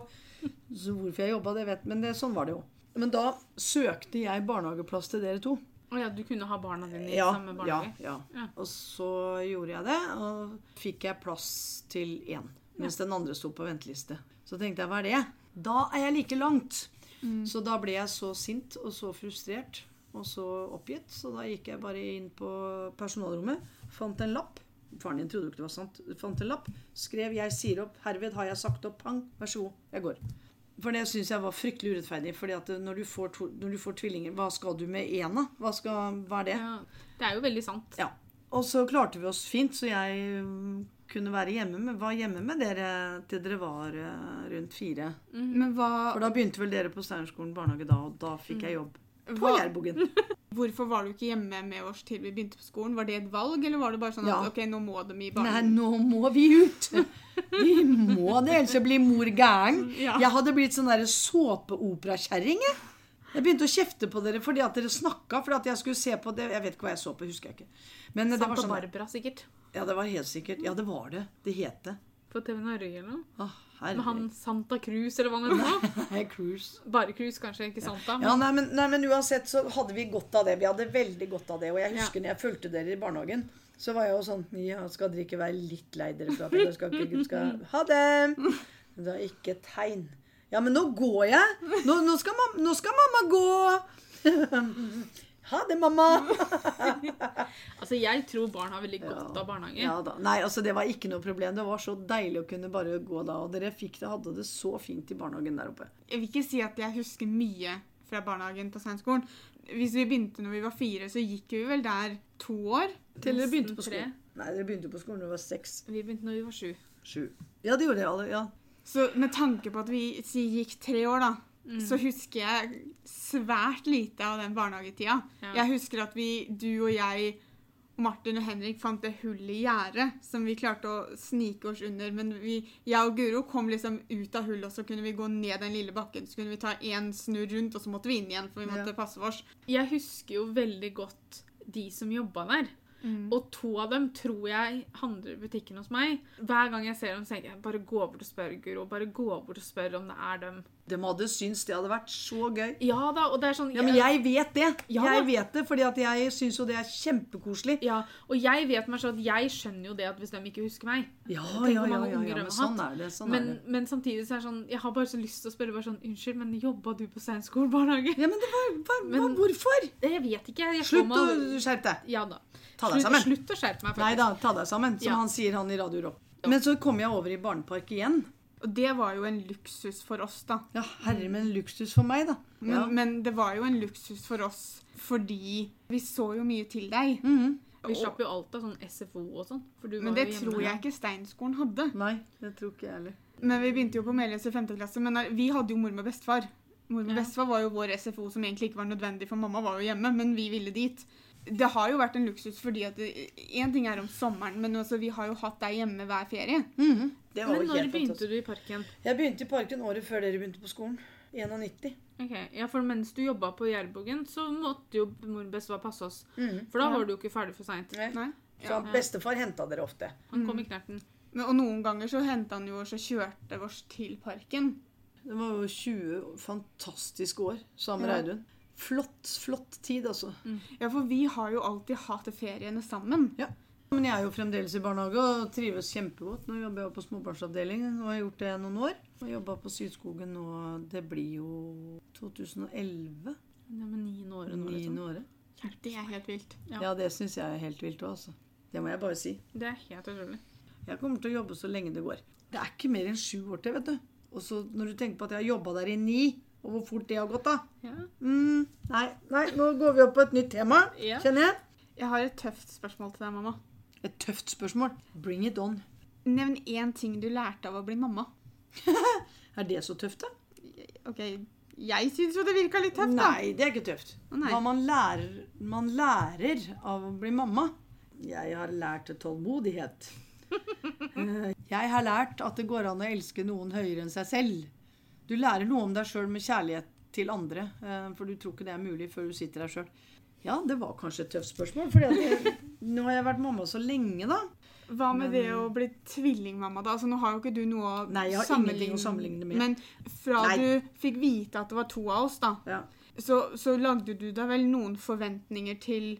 Så hvorfor jeg jobba, det vet Men det, sånn var det jo. Men da søkte jeg barnehageplass til dere to. Å ja, du kunne ha barna dine i Ja, samme barnehage? ja. Ja. Og så gjorde jeg det, og fikk jeg plass til én. Mens den andre sto på venteliste. Så tenkte jeg, hva er det? Da er jeg like langt. Så da ble jeg så sint og så frustrert og så oppgitt. Så da gikk jeg bare inn på personalrommet, fant en lapp. Faren din trodde jo ikke det var sant. Fant en lapp, skrev 'Jeg sier opp. Herved har jeg sagt opp. Pang. Vær så god. Jeg går'. For det syns jeg var fryktelig urettferdig. fordi at når du får, to, når du får tvillinger, hva skal du med én, da? Hva, hva er det? Ja, det er jo veldig sant. Ja. Og så klarte vi oss fint, så jeg mm, kunne være hjemme med, var hjemme med dere til dere var eh, rundt fire. Men hva, For da begynte vel dere på Steinerskolen barnehage da, og da fikk jeg jobb på hva Jærbogen. Hvorfor var du ikke hjemme med oss til vi begynte på skolen? Var det et valg, eller var det bare sånn Ja. at ok, nå må de i Nei, nå må vi ut! Vi må det, ellers blir mor gæren. Ja. Jeg hadde blitt sånn derre såpeoperakjerring, jeg. Jeg begynte å kjefte på dere fordi at dere snakka, fordi at jeg skulle se på det Jeg vet ikke hva jeg så på, husker jeg ikke. Men det var sånn Barbara, sikkert. Ja, det var helt sikkert. Ja, det var det. Det het det. På TV Norge eller noe. Å, Med han. Santa Cruz, eller hva han heter. Nei, Cruz. Bare Cruz, kanskje, ikke Santa. Ja, nei men, nei, men uansett så hadde vi godt av det. Vi hadde veldig godt av det. Og jeg Ja. husker når jeg fulgte dere i barnehagen, så var jeg jo sånn Ja, skal dere ikke være litt lei dere for at dere skal ikke skal Ha det! Men det var ikke et tegn. Ja, men nå går jeg! Nå, nå, skal, mam nå skal mamma gå! Ha det, mamma! Altså, jeg tror barn har veldig godt av barnehage. Ja da. Nei, altså det var ikke noe problem. Det var så deilig å kunne bare gå da. Og dere fikk det, hadde det så fint i barnehagen der oppe. Jeg vil ikke si at jeg husker mye fra barnehagen på Steinskolen. Hvis vi begynte når vi var fire, så gikk vi vel der to år. Til dere begynte på skolen. Nei, dere begynte på skolen da dere var seks. Vi begynte når vi var sju. Sju. Ja, det gjorde dere alle. Ja. Så med tanke på at vi gikk tre år, da, Mm. så husker jeg svært lite av den barnehagetida. Ja. Jeg husker at vi, du og jeg Martin og Henrik fant det hullet i gjerdet som vi klarte å snike oss under. Men vi, jeg og Guro kom liksom ut av hullet, og så kunne vi gå ned den lille bakken. Så kunne vi ta én snurr rundt, og så måtte vi inn igjen, for vi måtte Ja. passe oss. Jeg husker jo veldig godt de som jobba der. Og to av dem tror jeg handler i butikken hos meg. Hver gang jeg ser dem, så tenker jeg bare gå bort og spør, Guro. Bare gå bort og spør om det er dem. De hadde syntes det hadde vært så gøy. Ja da, og det er sånn Ja, men jeg vet det. Ja jeg vet det, fordi at jeg syns jo det er kjempekoselig. Ja, og jeg vet meg sånn at jeg skjønner jo det at hvis de ikke husker meg Ja, ja, ja, ja, ja, men sånn er det. Sånn men, er det. men samtidig så er det sånn Jeg har bare så lyst til å spørre bare sånn Unnskyld, men jobba du på Steinskolen barnehage? Ja, men det var, var, men, var hvorfor? Jeg vet ikke. Jeg Slutt å skjerpe deg. Ja da. Ta deg Slutt- sammen. Slutt å skjerpe meg, faktisk. Nei da, ta deg sammen, som Ja. han sier, han i Radio Rock. Men så kom jeg over i barnepark igjen. Og det var jo en luksus for oss, da. Ja, herre min luksus for meg, da. Men, Ja. men det var jo en luksus for oss fordi vi så jo mye til deg. Mhm. Vi slapp jo alt av sånn SFO og sånn. Men det tror jeg ikke Steinskolen hadde. Nei, det tror ikke jeg heller. Men vi begynte jo på Melius i 5. klasse, men vi hadde jo mormor og bestefar. Mormor og Ja. bestefar var jo vår SFO som egentlig ikke var nødvendig, for mamma var jo hjemme, men vi ville dit. Det har jo vært en luksus fordi at Én ting er om sommeren, men altså, vi har jo hatt deg hjemme hver ferie. Mhm. Det var Men når helt begynte du i parken? Jeg begynte i parken året før dere begynte på skolen. 91. Ok, ja, For mens du jobba på Jærbogen, så måtte jo mor bestefar passe oss. Mm. For da Ja. var du jo ikke ferdig for seint. Nei. Så bestefar henta dere ofte. Han kom i knerten. Men, og noen ganger så henta han jo oss og kjørte oss til parken. Det var jo 20 fantastiske år sammen med Ja. Reidun. Flott, flott tid, altså. Ja, for vi har jo alltid hatt feriene sammen. Ja. Men jeg er jo fremdeles i barnehage og trives kjempegodt. Nå jobber jeg på småbarnsavdeling og har gjort det noen år. Og jobba på Sydskogen nå Det blir jo 2011. Ja, men niende året nå, liksom. året. Det er helt vilt. Ja. Ja, det syns jeg er helt vilt òg, altså. Det må jeg bare si. Det er helt utrolig. Jeg kommer til å jobbe så lenge det går. Det er ikke mer enn sju år til, vet du. Og så når du tenker på at jeg har jobba der i ni, og hvor fort det har gått, da. Ja. Mm, nei, nei, nå går vi opp på et nytt tema, Ja. kjenner jeg. Jeg har et tøft spørsmål til deg, mamma. Et tøft spørsmål. Bring it on. Nevn én ting du lærte av å bli mamma. Er det så tøft, da? Ok, jeg syns jo det virka litt tøft, da. Nei, det er ikke tøft. Nei. Hva man lærer, man lærer av å bli mamma. Jeg har lært tålmodighet. Eh, Jeg har lært at det går an å elske noen høyere enn seg selv. Du lærer noe om deg sjøl med kjærlighet til andre, eh, for du tror ikke det er mulig før du sitter der sjøl. Ja, det var kanskje et tøft spørsmål, for nå har jeg vært mamma så lenge, da. Hva med Men- det å bli tvillingmamma, da? Altså, nå har jo ikke du noe å Nei, jeg har ingenting å sammenligne med. Men fra Nei. du fikk vite at det var to av oss, da, Ja. så, så lagde du deg vel noen forventninger til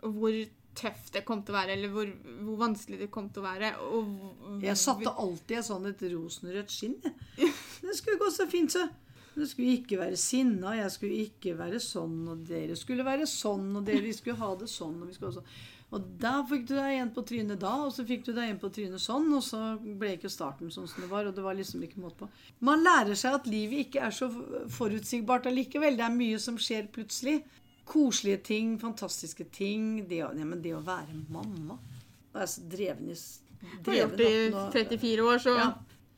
hvor tøft det kom til å være, eller hvor, hvor vanskelig det kom til å være. Og, Jeg satte alltid et sånn et rosenrødt skinn. Det skulle gå så fint, så. Det skulle ikke være sinna, jeg skulle ikke være sånn, og dere skulle være sånn, og dere skulle ha det sånn. Og vi skulle ha sånn. Og da fikk du deg en på trynet da, og så fikk du deg en på trynet sånn, og så ble ikke starten sånn som det var, og det var liksom ikke måte på. Man lærer seg at livet ikke er så forutsigbart allikevel. Det er mye som skjer plutselig. Koselige ting, fantastiske ting. Det, ja, men det å være mamma Det er så dreven i Du har gjort det i dreven opp nå. 34 år, så Ja.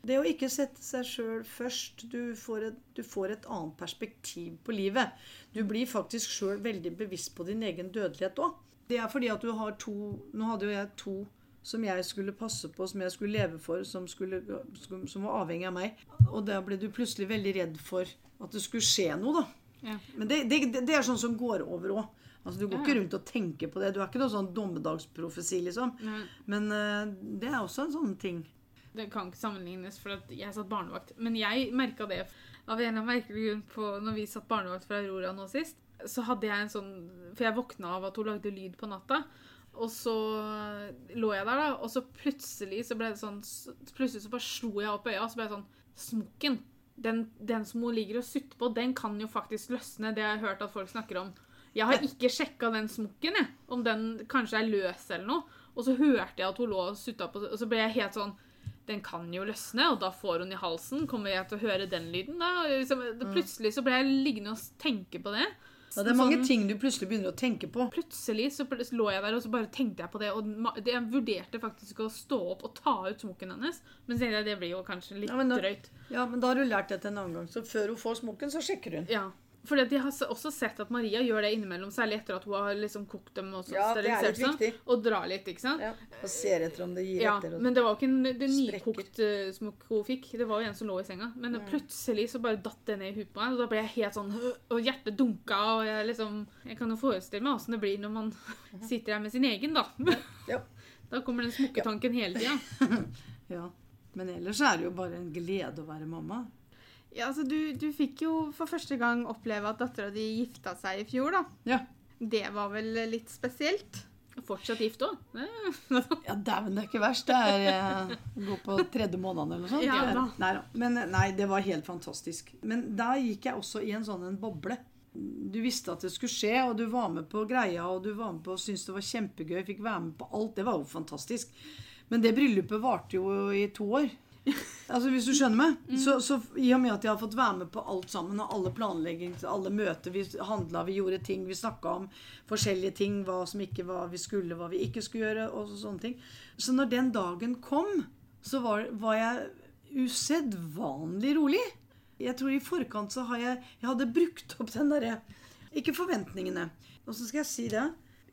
Det å ikke sette seg sjøl først du får, et, du får et annet perspektiv på livet. Du blir faktisk sjøl veldig bevisst på din egen dødelighet òg. Det er fordi at du har to Nå hadde jo jeg to som jeg skulle passe på, som jeg skulle leve for, som, skulle, som var avhengig av meg. Og da ble du plutselig veldig redd for at det skulle skje noe, da. Ja. Men det, det, det er sånn som går over òg. Altså, du går Ja. ikke rundt og tenker på det. Du er ikke noe sånn dommedagsprofesi, liksom. Nei, Men uh, det er også en sånn ting. det kan ikke sammenlignes, for at jeg satt barnevakt. Men jeg merka det av en eller annen merkelig grunn på når vi satt barnevakt for Aurora nå sist. Så hadde jeg en sånn For jeg våkna av at hun lagde lyd på natta. Og så lå jeg der, da, og så plutselig så ble det sånn Plutselig så bare slo jeg opp øya, og så ble det sånn Smokken. Den, den som hun ligger og sutter på, den kan jo faktisk løsne. Det har jeg hørt at folk snakker om. Jeg har ikke sjekka den smokken, jeg. Om den kanskje er løs eller noe. Og så hørte jeg at hun lå og sutta på Og så ble jeg helt sånn Den kan jo løsne, og da får hun i halsen. Kommer jeg til å høre den lyden, da? Og Liksom, plutselig så ble jeg liggende og tenke på det. Ja, det er mange Sånn- ting du plutselig begynner å tenke på. Plutselig så lå jeg der og så bare tenkte jeg på det. Og det- jeg vurderte faktisk å stå opp og ta ut smokken hennes. Men så tenkte jeg det blir jo kanskje litt Ja, da- drøyt. Ja, men da har du lært dette en annen gang. Så før hun får smokken, så sjekker hun. Ja. For jeg har også sett at Maria gjør det innimellom, særlig etter at hun har liksom kokt dem og Ja, er sterilisert dem. Og drar litt, ikke sant? Ja, og ser etter om det gir Ja, etter. Men det var jo ikke en, det nykokt uh, smokk hun fikk. Det var jo en som lå i senga. Men plutselig så bare datt det ned i huet på meg, og da ble jeg helt sånn Og hjertet dunka, og jeg liksom Jeg kan jo forestille meg åssen det blir når man sitter her med sin egen, da. Ja. Da kommer den smokketanken hele tida. ja. Men ellers er det jo bare en glede å være mamma. Ja, altså du, du fikk jo for første gang oppleve at dattera di gifta seg i fjor, da. Ja. Det var vel litt spesielt? Fortsatt gift òg. Ja, dæven, det er ikke verst. Det er eh, gå på tredje måneden eller noe sånt. Ja. Nei. Men eh, nei, det var helt fantastisk. Men da gikk jeg også i en sånn en boble. Du visste at det skulle skje, og du var med på greia, og du var med på og syntes det var kjempegøy. Fikk være med på alt. Det var jo fantastisk. Men det bryllupet varte jo i to år. Altså, Hvis du skjønner meg? Så, så I og med at jeg har fått være med på alt sammen, og alle planlegging, alle møter, vi handla, vi gjorde ting, vi snakka om forskjellige ting, hva som ikke var vi skulle, hva vi ikke skulle gjøre, og så- sånne ting. Så når den dagen kom, så var, var jeg usedvanlig rolig. Jeg tror i forkant så har jeg Jeg hadde brukt opp den derre Ikke forventningene. Så skal jeg si det.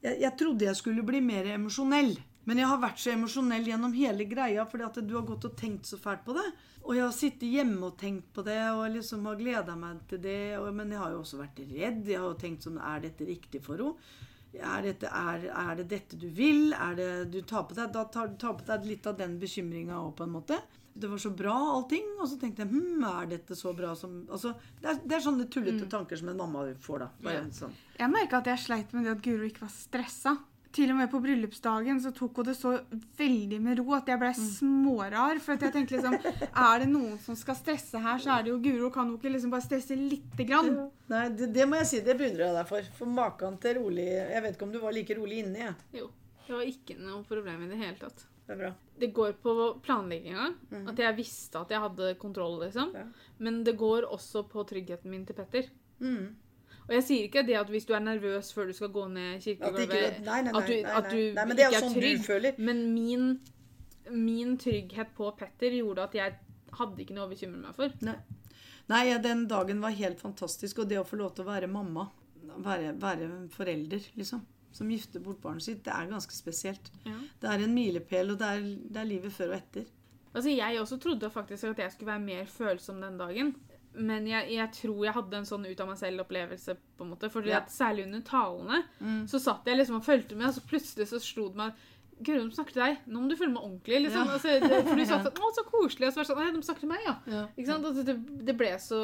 Jeg, jeg trodde jeg skulle bli mer emosjonell. Men jeg har vært så emosjonell gjennom hele greia fordi at du har gått og tenkt så fælt på det. Og jeg har sittet hjemme og tenkt på det og liksom har gleda meg til det. Og, men jeg har jo også vært redd. Jeg har jo tenkt sånn Er dette riktig for henne? Er, dette, er, er det dette du vil? Er det du tar på deg, Da tar du tar på deg litt av den bekymringa òg, på en måte. Det var så bra, allting. Og så tenkte jeg hm, er dette så bra som altså, det, er, det er sånne tullete tanker som en mamma får, da. Bare Ja. sånn. Jeg merka at jeg sleit med det at Guro ikke var stressa. Til og med på bryllupsdagen så tok hun det så veldig med ro at jeg ble smårar. For at jeg tenkte liksom Er det noen som skal stresse her, så er det jo Guro. Kan hun ikke liksom bare stresse lite grann? Nei, det, det må jeg si, det beundrer jeg deg for. For maken til rolig Jeg vet ikke om du var like rolig inni, jeg. Jo. Det var ikke noe problem i det hele tatt. Det er bra. Det går på planlegginga. At jeg visste at jeg hadde kontroll, liksom. Ja. Men det går også på tryggheten min til Petter. Mm. Og jeg sier ikke det at hvis du er nervøs før du skal gå ned ikke, kirkegulvet at at du nei, er ikke er sånn trygg. du. Men min, min trygghet på Petter gjorde at jeg hadde ikke noe å bekymre meg for. Nei. Nei, den dagen var helt fantastisk. Og det å få lov til å være mamma, være, være forelder, liksom, som gifter bort barnet sitt, det er ganske spesielt. Ja. Det er en milepæl, og det er, det er livet før og etter. Altså, Jeg også trodde faktisk at jeg skulle være mer følsom den dagen. Men jeg, jeg tror jeg hadde en sånn ut av meg selv-opplevelse. på en måte, fordi Ja. at Særlig under talene Mm. så satt jeg liksom og fulgte med, og så plutselig så slo det meg Gud, de snakker til deg. Nå må du følge med ordentlig. liksom. Ja. Altså, det, for du satt sånn, å, så koselig. Og så var det sånn, nei, de snakker til meg, ja. Ja. Ikke sant? Altså, det, det ble så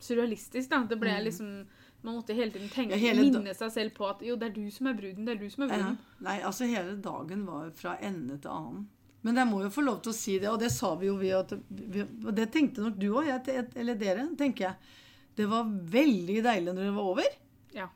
surrealistisk, da. Det ble Mm. liksom Man måtte hele tiden tenke, Ja, hele minne seg selv på at jo, det er du som er bruden. Det er du som er Ja. bruden. Nei, altså hele dagen var fra ende til annen. Men jeg må jo få lov til å si det, og det sa vi jo vi at vi, Og det tenkte nok du òg, eller dere, tenker jeg. Det var veldig deilig når det var over. Ja.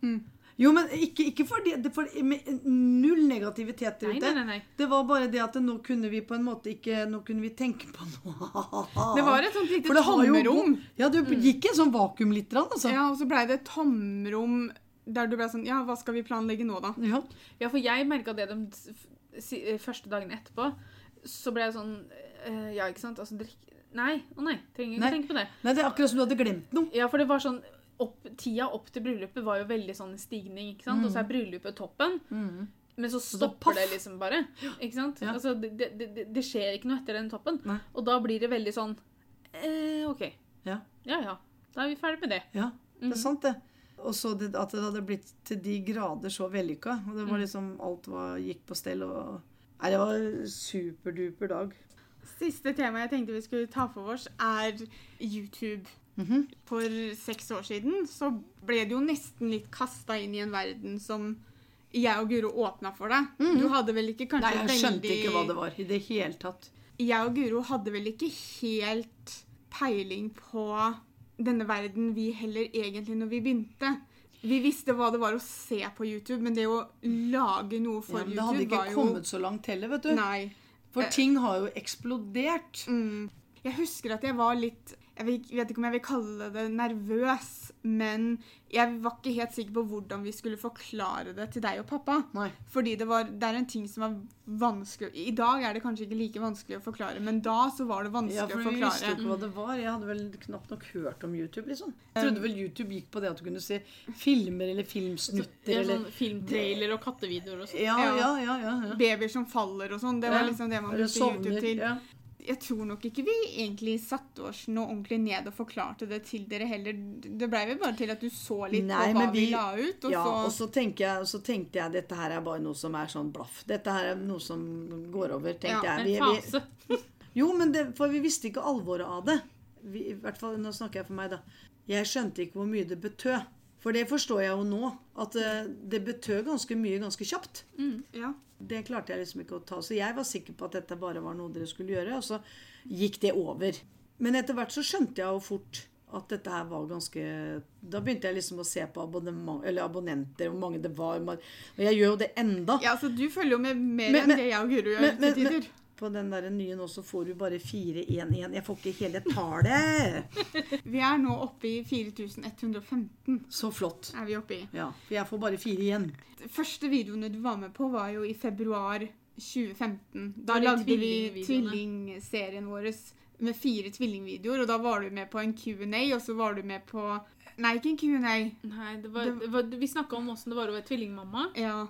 Jo, men ikke, ikke fordi det, for, med Null negativitet der ute. nei, nei. nei. Det var bare det at nå kunne vi på en måte ikke Nå kunne vi tenke på noe Det var et sånt lite For tomrom. Ja, det gikk i en sånn vakuum litt, grann, altså. Ja, og så blei det et tomrom der du ble sånn Ja, hva skal vi planlegge nå, da? Ja. Ja, for jeg merka det de første dagen etterpå. Så ble jeg sånn eh, Ja, ikke sant? Altså, drikk Nei, å nei. Trenger ikke Nei. tenke på det. Nei, det er akkurat som du hadde glemt noe. Ja, for det var sånn opp, Tida opp til bryllupet var jo veldig sånn stigning, ikke sant? Og så er bryllupet toppen. Men så stopper så det liksom bare. Ikke sant? Ja. Altså, det, det, det, det skjer ikke noe etter den toppen. Nei. Og da blir det veldig sånn eh, OK. Ja. Ja ja. Da er vi ferdig med det. Ja, det Mhm. er sant, det. Og så det, at det hadde blitt til de grader så vellykka. Og det Mm. var liksom Alt var, gikk på stell og Nei, det var en superduper dag. Siste tema jeg tenkte vi skulle ta for oss, er YouTube. Mhm. For seks år siden så ble det jo nesten litt kasta inn i en verden som jeg og Guro åpna for deg. Du hadde vel ikke kanskje veldig Nei, jeg skjønte veldig ikke hva det var i det hele tatt. Jeg og Guro hadde vel ikke helt peiling på denne verden vi heller egentlig når vi begynte. Vi visste hva det var å se på YouTube, men det å lage noe for Ja, men det hadde ikke kommet jo så langt heller, vet du. Nei. For Eh. ting har jo eksplodert. Mm. Jeg husker at jeg var litt Jeg vet vet ikke om jeg vil kalle det nervøs, men jeg var ikke helt sikker på hvordan vi skulle forklare det til deg og pappa. Nei. Fordi det, var, det er en ting som var vanskelig I dag er det kanskje ikke like vanskelig å forklare, men da så var det vanskelig Ja, for å vi visste jo forklare. ikke hva det var. Jeg hadde vel knapt nok hørt om YouTube, liksom. Jeg trodde vel YouTube gikk på det at du kunne se filmer eller filmsnutter Ja, eller sånn filmtrailer og kattevideoer og sånn. Ja, ja, ja. ja, ja. Babyer som faller og sånn. Det var liksom det man brukte YouTube til. Jeg tror nok ikke vi egentlig satte oss noe ordentlig ned og forklarte det til dere heller. Det blei vel bare til at du så litt Nei, på hva vi, vi- la ut, og ja, så og så, jeg, så tenkte jeg dette her er bare noe som er sånn blaff. Dette her er noe som går over, tenkte Ja, jeg. En Vi, vi, jo, men det, for vi visste ikke alvoret av det. Vi, I hvert fall, Nå snakker jeg for meg, da. Jeg skjønte ikke hvor mye det betød. For det forstår jeg jo nå. At eh, det betød ganske mye ganske kjapt. ja. Det klarte jeg liksom ikke å ta. Så jeg var sikker på at dette bare var noe dere skulle gjøre. Og så gikk det over. Men etter hvert så skjønte jeg jo fort at dette her var ganske Da begynte jeg liksom å se på eller abonnenter, hvor mange det var. Og jeg gjør jo det enda. ja, så du følger jo med mer Men- enn men- det jeg og Guro gjør men- til tider. På den der nye nå så får du bare 411. Jeg får ikke hele tallet. Vi er nå oppe i 4115. Så flott. er vi oppe i. Ja, for jeg får bare fire igjen. Første videoene du var med på, var jo i februar 2015. Da lagde vi tvillingserien vår med fire tvillingvideoer, og da var du med på en Q&A, og så var du med på Nei, ikke en Q&A. Nei, det var, det var, vi snakka om åssen det var å være tvillingmamma. Ja.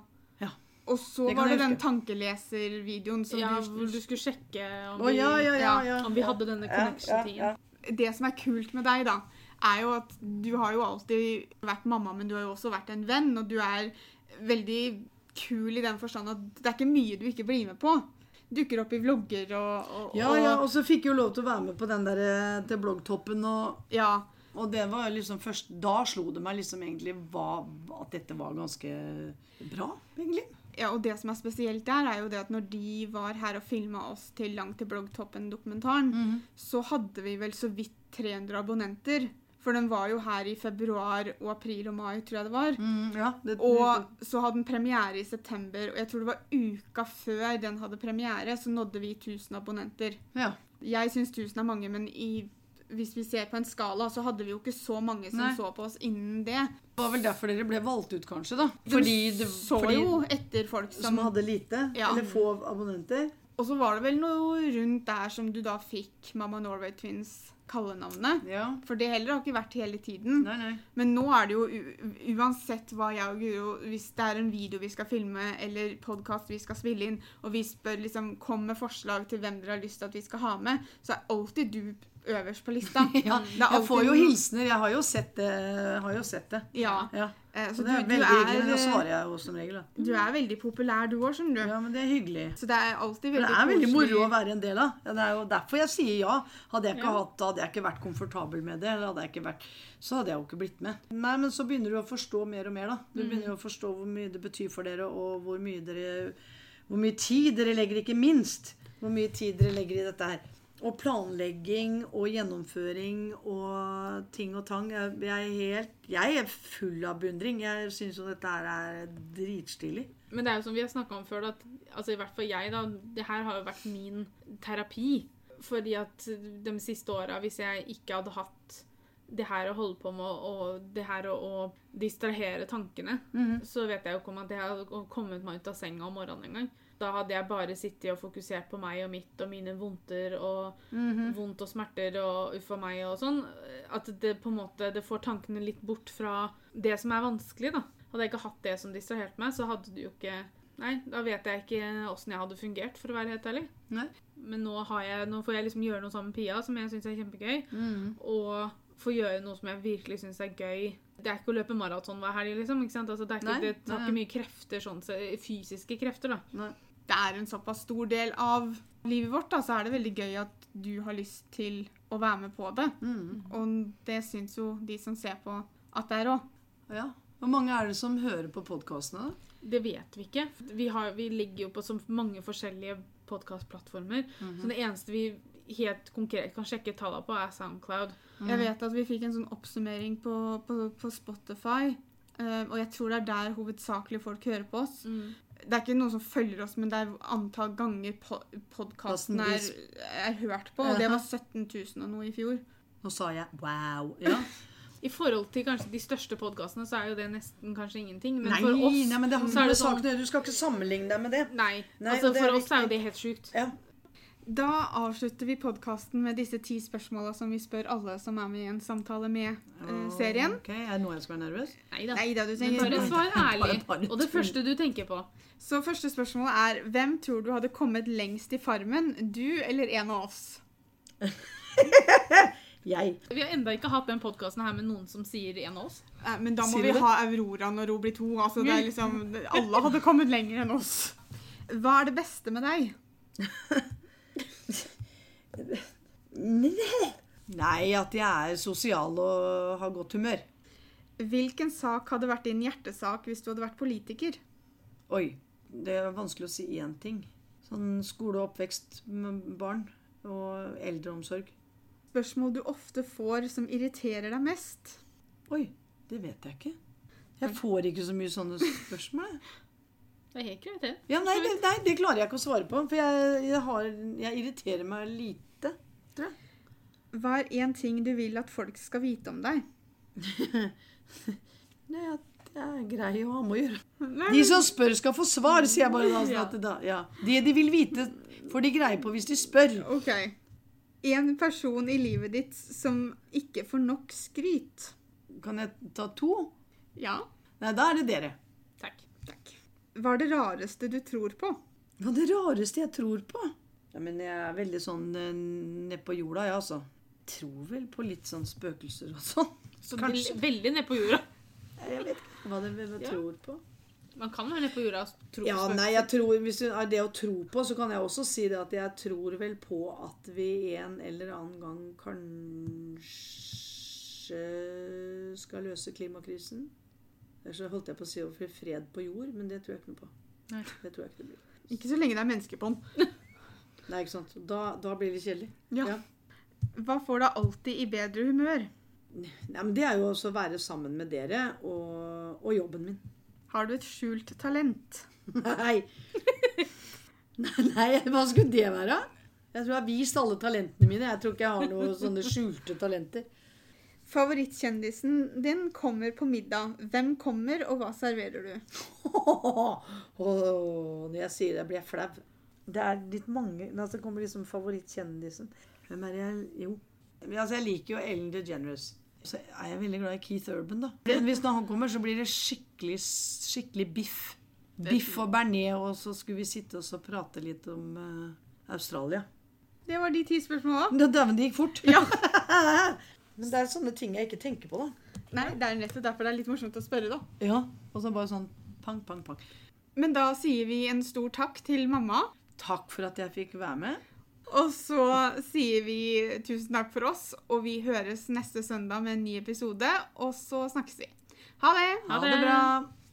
Og så Det var det den tankeleservideoen som Ja, du, hvor du skulle sjekke om, oh, vi, ja, ja, Ja, ja. om vi hadde denne ja. Det som er kult med deg, da, er jo at du har jo alltid vært mamma, men du har jo også vært en venn, og du er veldig kul i den forstand at det er ikke mye du ikke blir med på. Dukker opp i vlogger og, og, Ja, ja, og så fikk jeg jo lov til å være med på den der eh, til bloggtoppen, og, ja. og det var liksom først Da slo det meg liksom egentlig hva, at dette var ganske bra, egentlig. Ja, og det som er spesielt der, er jo det at når de var her og filma oss til Langt til bloggtoppen-dokumentaren, mm. så hadde vi vel så vidt 300 abonnenter. For den var jo her i februar og april og mai, tror jeg det var. Mm, ja, det, Og så hadde den premiere i september, og jeg tror det var uka før den hadde premiere, så nådde vi 1000 abonnenter. ja. Jeg syns 1000 er mange, men i, hvis vi ser på en skala, så hadde vi jo ikke så mange som Nei. så på oss innen det. Det var vel derfor dere ble valgt ut, kanskje? da? Fordi, De så fordi jo etter folk som, som hadde lite, Ja. eller få abonnenter. Og så var det vel noe rundt der som du da fikk Mamma Norway Twins kallenavnet. Ja. For det heller har ikke vært hele tiden. Nei, nei. Men nå er det jo u uansett hva jeg og Guro Hvis det er en video vi skal filme, eller podkast vi skal spille inn, og vi spør liksom Kom med forslag til hvem dere har lyst til at vi skal ha med, så er alltid du øverst på lista. Ja, jeg får jo hilsener. Jeg har jo sett det. Har jo sett det. Ja. Ja. eh, Så Så det er du, veldig hyggelig. er, da eh, svarer jeg jo som regel. Da. du er veldig populær, du òg, skjønner du. Ja, men det er hyggelig. Så det er alltid veldig veldig det er veldig koselig. moro å være en del av. Ja, Det er jo derfor jeg sier ja. Hadde jeg ikke, Ja. hatt, hadde jeg ikke vært komfortabel med det, eller hadde jeg ikke vært, så hadde jeg jo ikke blitt med. Nei, men så begynner du å forstå mer og mer, da. Du Mm. begynner å forstå hvor mye det betyr for dere, og hvor mye, dere, hvor mye tid dere legger, ikke minst. Hvor mye tid dere legger i dette her. Og planlegging og gjennomføring og ting og tang. Jeg, er, helt, jeg er full av beundring. Jeg syns jo dette er dritstilig. Men det er jo som vi har snakka om før, at altså i hvert fall jeg, da Det her har jo vært min terapi. Fordi at de siste åra, hvis jeg ikke hadde hatt det her å holde på med, og det her å, å distrahere tankene, så vet jeg jo ikke om at jeg hadde kommet meg ut av senga om morgenen engang. Da hadde jeg bare sittet og fokusert på meg og mitt og mine vondter og vondt og smerter og uff a meg og sånn. At det på en måte det får tankene litt bort fra det som er vanskelig, da. Hadde jeg ikke hatt det som distraherte meg, så hadde du jo ikke Nei, da vet jeg ikke åssen jeg hadde fungert, for å være helt ærlig. Nei. Men nå, har jeg, nå får jeg liksom gjøre noe sammen med Pia som jeg syns er kjempegøy. Mm. Og få gjøre noe som jeg virkelig syns er gøy. Det er ikke å løpe maraton hver helg, liksom. ikke sant? Altså, det, er ikke, Nei, det tar ikke mye krefter, sånn, fysiske krefter, da. Nei. Det er en såpass stor del av livet vårt, da, så er det veldig gøy at du har lyst til å være med på det. Mm. Og det syns jo de som ser på, at det er òg. Ja. Hvor mange er det som hører på podkastene? Det vet vi ikke. Vi, har, vi ligger jo på så mange forskjellige podkastplattformer. Mhm. Så det eneste vi helt konkret kan sjekke tallene på, er Soundcloud. Jeg vet at vi fikk en sånn oppsummering på, på, på Spotify, Uh, og jeg tror det er der hovedsakelig folk hører på oss. Det er ikke noen som følger oss, men det er antall ganger po podkasten er, er hørt på, og det var 17 000 og noe i fjor. Nå sa jeg wow. Ja. I forhold til kanskje de største podkastene, så er jo det nesten kanskje ingenting. Men Nei, for oss nei, men det, så er det sånn du skal ikke sammenligne deg med det. Nei. Nei, altså For oss er jo det helt sjukt. Ja. Da avslutter vi podkasten med disse ti spørsmåla som vi spør alle som er med i en samtale med-serien. Ok, Er det nå jeg skal være nervøs? Nei da. Du trenger bare svar ærlig. Og det første du tenker på. Så første spørsmål er hvem tror du hadde kommet lengst i Farmen? Du eller en av oss? Jeg. Vi har enda ikke hatt den podkasten her med noen som sier en av oss. Eh, Men da må Sier du vi det? ha Aurora når hun blir to. Altså, det er liksom, alle hadde kommet lenger enn oss. Hva er det beste med deg? Nei, at jeg er sosial og har godt humør. Hvilken sak hadde vært din hjertesak hvis du hadde vært politiker? Oi, det er vanskelig å si én ting. Sånn skole og oppvekst med barn og eldreomsorg. Spørsmål du ofte får som irriterer deg mest? Oi, det vet jeg ikke. Jeg får ikke så mye sånne spørsmål. jeg. Det er helt greit, det. Ja, nei, det, nei, det klarer jeg ikke å svare på. For jeg, jeg, har, jeg irriterer meg lite. Hva er én ting du vil at folk skal vite om deg? Nei, at jeg er grei å ha med å gjøre. De som spør, skal få svar, sier jeg bare da. Sånn at, da ja. Det de vil vite, får de greie på hvis de spør. Ok. En person i livet ditt som ikke får nok skryt. Kan jeg ta to? Ja. Nei, da er det dere. Hva er det rareste du tror på? Hva er det rareste jeg tror på? Ja, men jeg er veldig sånn nedpå ned på jorda, jeg, ja, altså. Tror vel på litt sånn spøkelser og sånn. Så Kanskje. veldig ned på jorda. Jeg vet ikke hva det er jeg Ja. tror på. Man kan være ned på jorda og tro Ja, nei, jeg tror, Hvis det er det å tro på, så kan jeg også si det at jeg tror vel på at vi en eller annen gang kanskje skal løse klimakrisen. Så holdt jeg på å si å få fred på jord, men det tror jeg ikke noe på. Nei. Det tror jeg ikke det blir. Ikke så lenge det er mennesker på den. Nei, ikke sant. Da, da blir det kjedelig. Ja. Ja. Hva får deg alltid i bedre humør? Nei, men Det er jo også å være sammen med dere og, og jobben min. Har du et skjult talent? Nei. Nei, hva skulle det være? Jeg tror jeg har vist alle talentene mine. Jeg tror ikke jeg har noen sånne skjulte talenter. Favorittkjendisen din kommer på middag. Hvem kommer, og hva serverer du? oh, når jeg sier det, blir jeg flau. Det er litt mange altså, Det kommer liksom favorittkjendisen. Hvem er jeg Jo. Altså, jeg liker jo Ellen DeGeneres. Så er jeg veldig glad i Keith Urban, da. Men Hvis når han kommer, så blir det skikkelig, skikkelig biff. Biff og bearnés, og så skulle vi sitte og prate litt om uh, Australia. Det var de ti spørsmålene. Dæven, det gikk fort. Ja. Men det er sånne ting jeg ikke tenker på, da. Nei, det er nettopp derfor det er litt morsomt å spørre, da. Ja, Og så bare sånn pang, pang, pang. Men da sier vi en stor takk til mamma. Takk for at jeg fikk være med. Og så sier vi tusen takk for oss, og vi høres neste søndag med en ny episode. Og så snakkes vi. Ha det! Ha Ha det det. bra.